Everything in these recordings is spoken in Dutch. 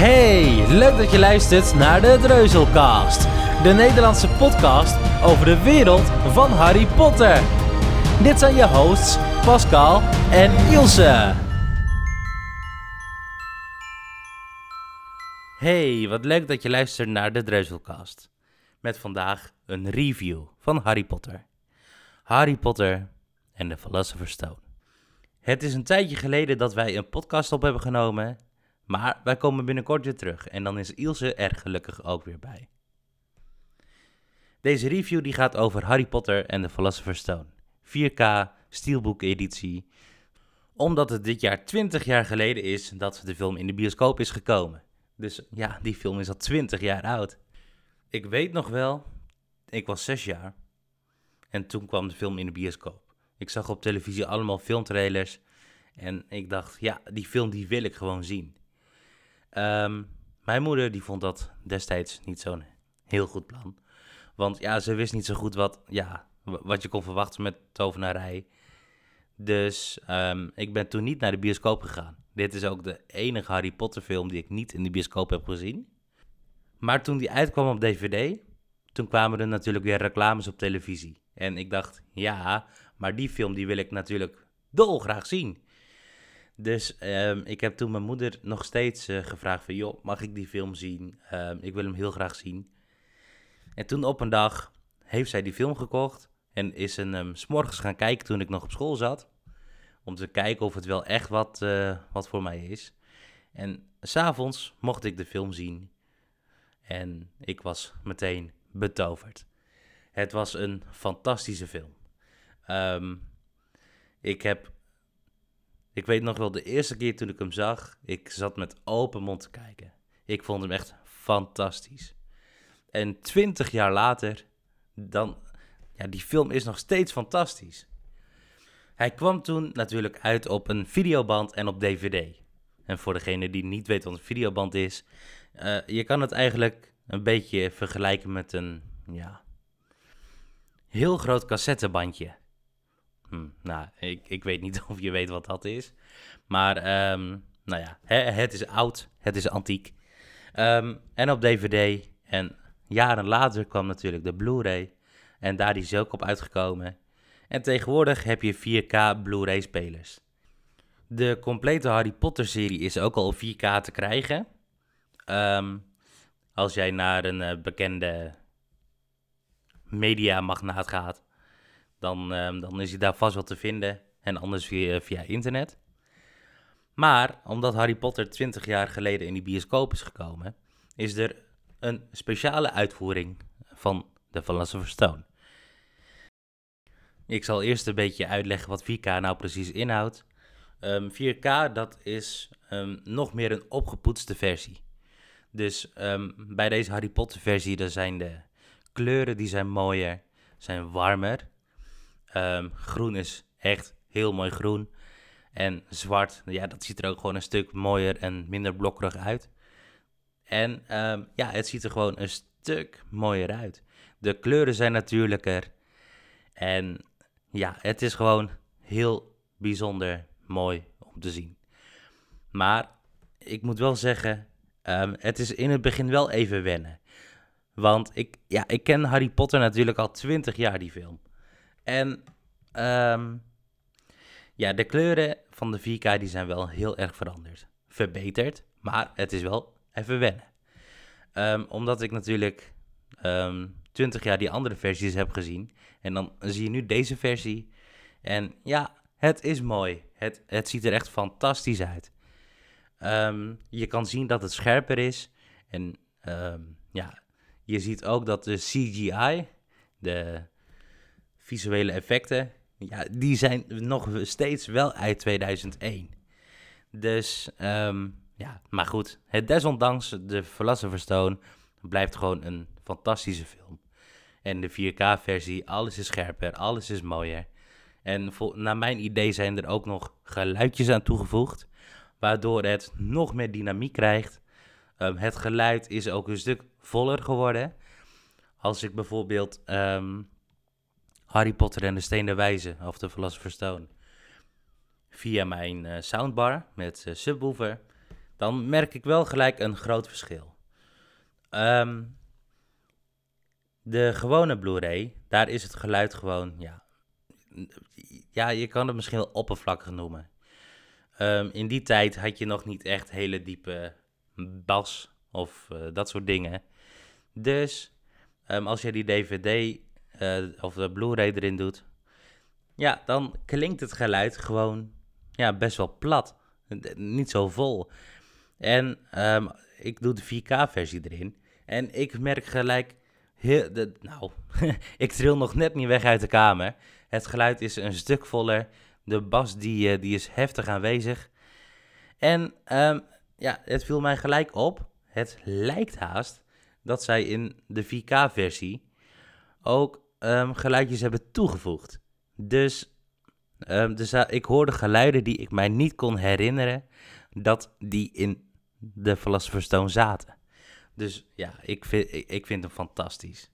Hey, leuk dat je luistert naar de Dreuzelcast. De Nederlandse podcast over de wereld van Harry Potter. Dit zijn je hosts Pascal en Ilse. Hey, wat leuk dat je luistert naar de Dreuzelcast. Met vandaag een review van Harry Potter. Harry Potter en de Philosopher's Stone. Het is een tijdje geleden dat wij een podcast op hebben genomen, maar wij komen binnenkort weer terug en dan is Ilse er gelukkig ook weer bij. Deze review die gaat over Harry Potter en de Philosopher's Stone. 4K, steelbook editie. Omdat het dit jaar 20 jaar geleden is dat de film in de bioscoop is gekomen. Dus ja, die film is al 20 jaar oud. Ik weet nog wel, ik was 6 jaar en toen kwam de film in de bioscoop. Ik zag op televisie allemaal filmtrailers en ik dacht, ja, die film die wil ik gewoon zien. Ehm, mijn moeder die vond dat destijds niet zo'n heel goed plan. Want ja, ze wist niet zo goed wat, ja, wat je kon verwachten met tovenarij. Dus ehm, ik ben toen niet naar de bioscoop gegaan. Dit is ook de enige Harry Potter film die ik niet in de bioscoop heb gezien. Maar toen die uitkwam op DVD, toen kwamen er natuurlijk weer reclames op televisie. En ik dacht, ja, maar die film die wil ik natuurlijk dolgraag zien. Dus ehm, ik heb toen mijn moeder nog steeds uh, gevraagd van... joh, mag ik die film zien? Um, ik wil hem heel graag zien. En toen op een dag heeft zij die film gekocht... en is een um, s'morgens gaan kijken toen ik nog op school zat... om te kijken of het wel echt wat, uh, wat voor mij is. En s'avonds mocht ik de film zien... en ik was meteen betoverd. Het was een fantastische film. Um, ik heb. Ik weet nog wel de eerste keer toen ik hem zag. Ik zat met open mond te kijken. Ik vond hem echt fantastisch. En twintig jaar later. Dan. Ja, die film is nog steeds fantastisch. Hij kwam toen natuurlijk uit op een videoband en op DVD. En voor degene die niet weet wat een videoband is. Uh, je kan het eigenlijk een beetje vergelijken met een. Ja, heel groot cassettebandje. Hm, nou, ik, ik weet niet of je weet wat dat is. Maar, um, nou ja, het is oud, het is antiek. Um, en op DVD. En jaren later kwam natuurlijk de Blu-ray. En daar is ook op uitgekomen. En tegenwoordig heb je 4K Blu-ray spelers. De complete Harry Potter serie is ook al op 4K te krijgen. Um, als jij naar een uh, bekende mediamagnaat gaat, dan, uh, dan is hij daar vast wel te vinden. En anders via, via internet. Maar omdat Harry Potter 20 jaar geleden in die bioscoop is gekomen, is er een speciale uitvoering van The Philosopher's Stone. Ik zal eerst een beetje uitleggen wat 4K nou precies inhoudt. Um, 4K dat is um, nog meer een opgepoetste versie. Dus bij deze Harry Potter versie zijn de kleuren die zijn mooier, zijn warmer. Um, groen is echt heel mooi groen. En zwart, ja, dat ziet er ook gewoon een stuk mooier en minder blokkerig uit. En um, ja, het ziet er gewoon een stuk mooier uit. De kleuren zijn natuurlijker. En ja, het is gewoon heel bijzonder mooi om te zien. Maar ik moet wel zeggen, um, het is in het begin wel even wennen. Want ik, ja, ik ken Harry Potter natuurlijk al twintig jaar, die film. En um, ja, de kleuren van de 4K die zijn wel heel erg veranderd. Verbeterd, maar het is wel even wennen. Um, omdat ik natuurlijk um, 20 jaar die andere versies heb gezien. En dan zie je nu deze versie. En ja, het is mooi. Het, het ziet er echt fantastisch uit. Je kan zien dat het scherper is. En ja, je ziet ook dat de CGI, de visuele effecten, ja, die zijn nog steeds wel uit 2001. Dus, um, ja, maar goed. Het desondanks, de Philosopher's Stone blijft gewoon een fantastische film. En de 4K-versie, alles is scherper, alles is mooier. En naar mijn idee zijn er ook nog geluidjes aan toegevoegd, waardoor het nog meer dynamiek krijgt. Um, het geluid is ook een stuk voller geworden. Als ik bijvoorbeeld um, Harry Potter en de Steen der Wijze, of de Philosopher's Stone, via mijn uh, soundbar met uh, subwoofer, dan merk ik wel gelijk een groot verschil. Ehm, de gewone Blu-ray, daar is het geluid gewoon, ja, ja, je kan het misschien wel oppervlakkig noemen. Ehm, in die tijd had je nog niet echt hele diepe bas of eh, dat soort dingen. Dus ehm, als je die DVD of de Blu-ray erin doet, ja, dan klinkt het geluid gewoon ja, best wel plat. Niet zo vol. En um, ik doe de 4K-versie erin. En ik merk gelijk. Heel, nou, ik tril nog net niet weg uit de kamer. Het geluid is een stuk voller. De bas die, uh, die is heftig aanwezig. En um, ja, het viel mij gelijk op. Het lijkt haast dat zij in de 4K-versie ook um, geluidjes hebben toegevoegd. Dus, um, dus uh, ik hoorde geluiden die ik mij niet kon herinneren dat die in de Philosopher's Stone zaten. Dus ja, ik vind, ik, vind hem fantastisch.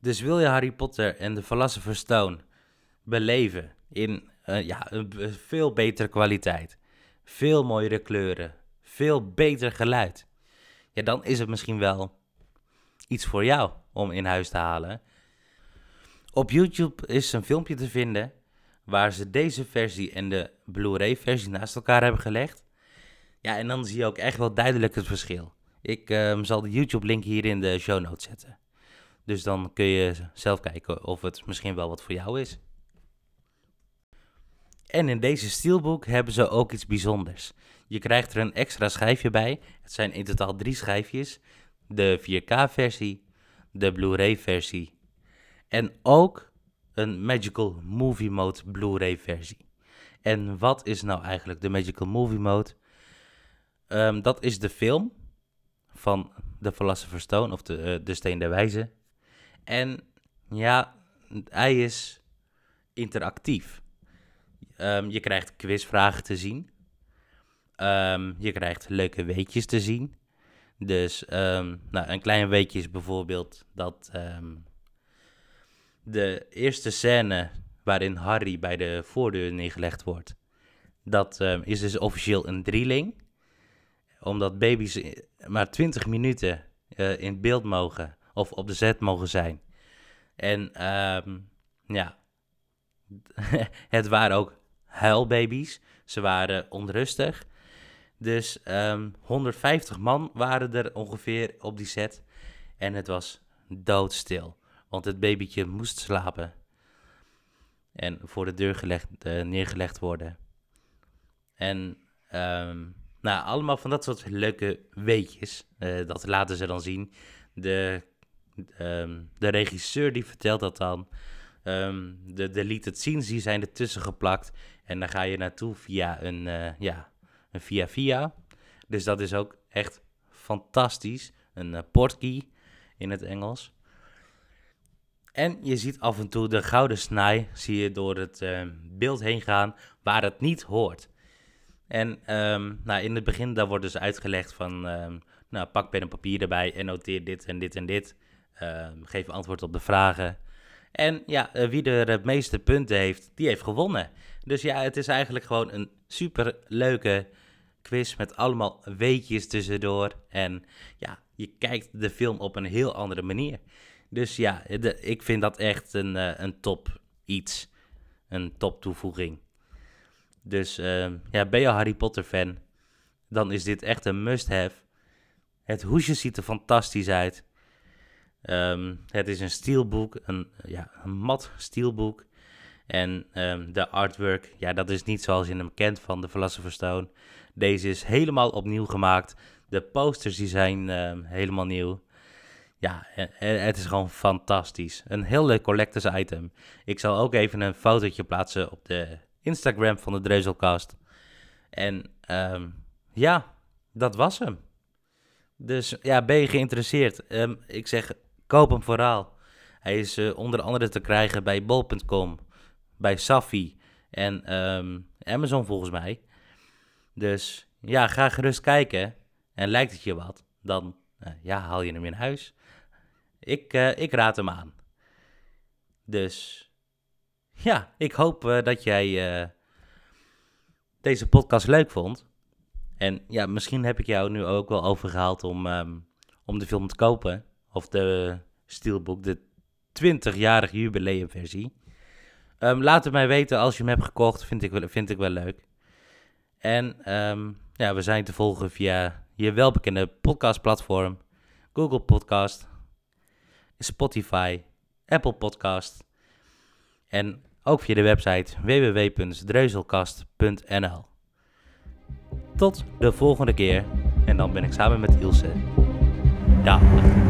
Dus wil je Harry Potter en de Philosopher's Stone beleven in uh, ja, een veel betere kwaliteit, veel mooiere kleuren, veel beter geluid, ja, dan is het misschien wel iets voor jou om in huis te halen. Op YouTube is een filmpje te vinden waar ze deze versie en de Blu-ray versie naast elkaar hebben gelegd. Ja, en dan zie je ook echt wel duidelijk het verschil. Ik um, zal de YouTube-link hier in de show notes zetten. Dus dan kun je zelf kijken of het misschien wel wat voor jou is. En in deze steelbook hebben ze ook iets bijzonders. Je krijgt er een extra schijfje bij. Het zijn in totaal drie schijfjes. De 4K-versie, de Blu-ray-versie en ook een Magical Movie Mode Blu-ray-versie. En wat is nou eigenlijk de Magical Movie Mode? Um, dat is de film van The Philosopher's Stone, of de, uh, de Steen der Wijze. En ja, hij is interactief. Um, je krijgt quizvragen te zien. Um, je krijgt leuke weetjes te zien. Dus um, nou, een klein weetje is bijvoorbeeld dat de eerste scène waarin Harry bij de voordeur neergelegd wordt, dat is dus officieel een drieling. Omdat baby's maar 20 minuten uh, in beeld mogen of op de set mogen zijn. En ja, het waren ook huilbaby's. Ze waren onrustig. Dus um, ehm, 150 man waren er ongeveer op die set. En het was doodstil. Want het babytje moest slapen. En voor de deur gelegd, uh, neergelegd worden. En um, nou, allemaal van dat soort leuke weetjes. Uh, dat laten ze dan zien. De, um, de regisseur die vertelt dat dan. De deleted scenes die zijn ertussen geplakt. En dan ga je naartoe via een, uh, ja, via via. Dus dat is ook echt fantastisch. Een uh, portkey in het Engels. En je ziet af en toe de gouden snaai, zie je door het uh, beeld heen gaan, waar het niet hoort. En um, nou, in het begin daar wordt dus uitgelegd van, um, nou, pak pen en papier erbij en noteer dit en dit en dit. Um, geef antwoord op de vragen. En ja, uh, wie er het meeste punten heeft, die heeft gewonnen. Dus ja, het is eigenlijk gewoon een super leuke quiz met allemaal weetjes tussendoor. En ja, je kijkt de film op een heel andere manier. Dus ja, de, ik vind dat echt een, uh, een top iets. Een top toevoeging. Dus uh, ja, ben je Harry Potter fan? Dan is dit echt een must-have. Het hoesje ziet er fantastisch uit. Um, het is een steelboek, een, ja, een mat steelboek. En um, de artwork, ja, dat is niet zoals je hem kent van de Philosopher's Stone. Deze is helemaal opnieuw gemaakt. De posters die zijn um, helemaal nieuw. Ja, het is gewoon fantastisch. Een heel leuk collectors item. Ik zal ook even een fotootje plaatsen op de Instagram van de Dreuzelcast. En um, ja, dat was hem. Dus ja, ben je geïnteresseerd? Ik zeg, koop hem vooral. Hij is uh, onder andere te krijgen bij bol.com, bij Safi en um, Amazon volgens mij. Dus ja, ga gerust kijken. En lijkt het je wat, dan uh, ja, haal je hem in huis. Ik, uh, ik raad hem aan. Dus ja, ik hoop uh, dat jij deze podcast leuk vond. En ja, misschien heb ik jou nu ook wel overgehaald om, ehm, om de film te kopen. Of de Steelbook, de 20-jarige jubileumversie. Um, laat het mij weten als je hem hebt gekocht, vind ik wel, vind ik wel leuk. En ehm, ja, we zijn te volgen via je welbekende podcastplatform. Google Podcast, Spotify, Apple Podcast. En ook via de website www.dreuzelkast.nl. Tot de volgende keer. En dan ben ik samen met Ilse. Dag.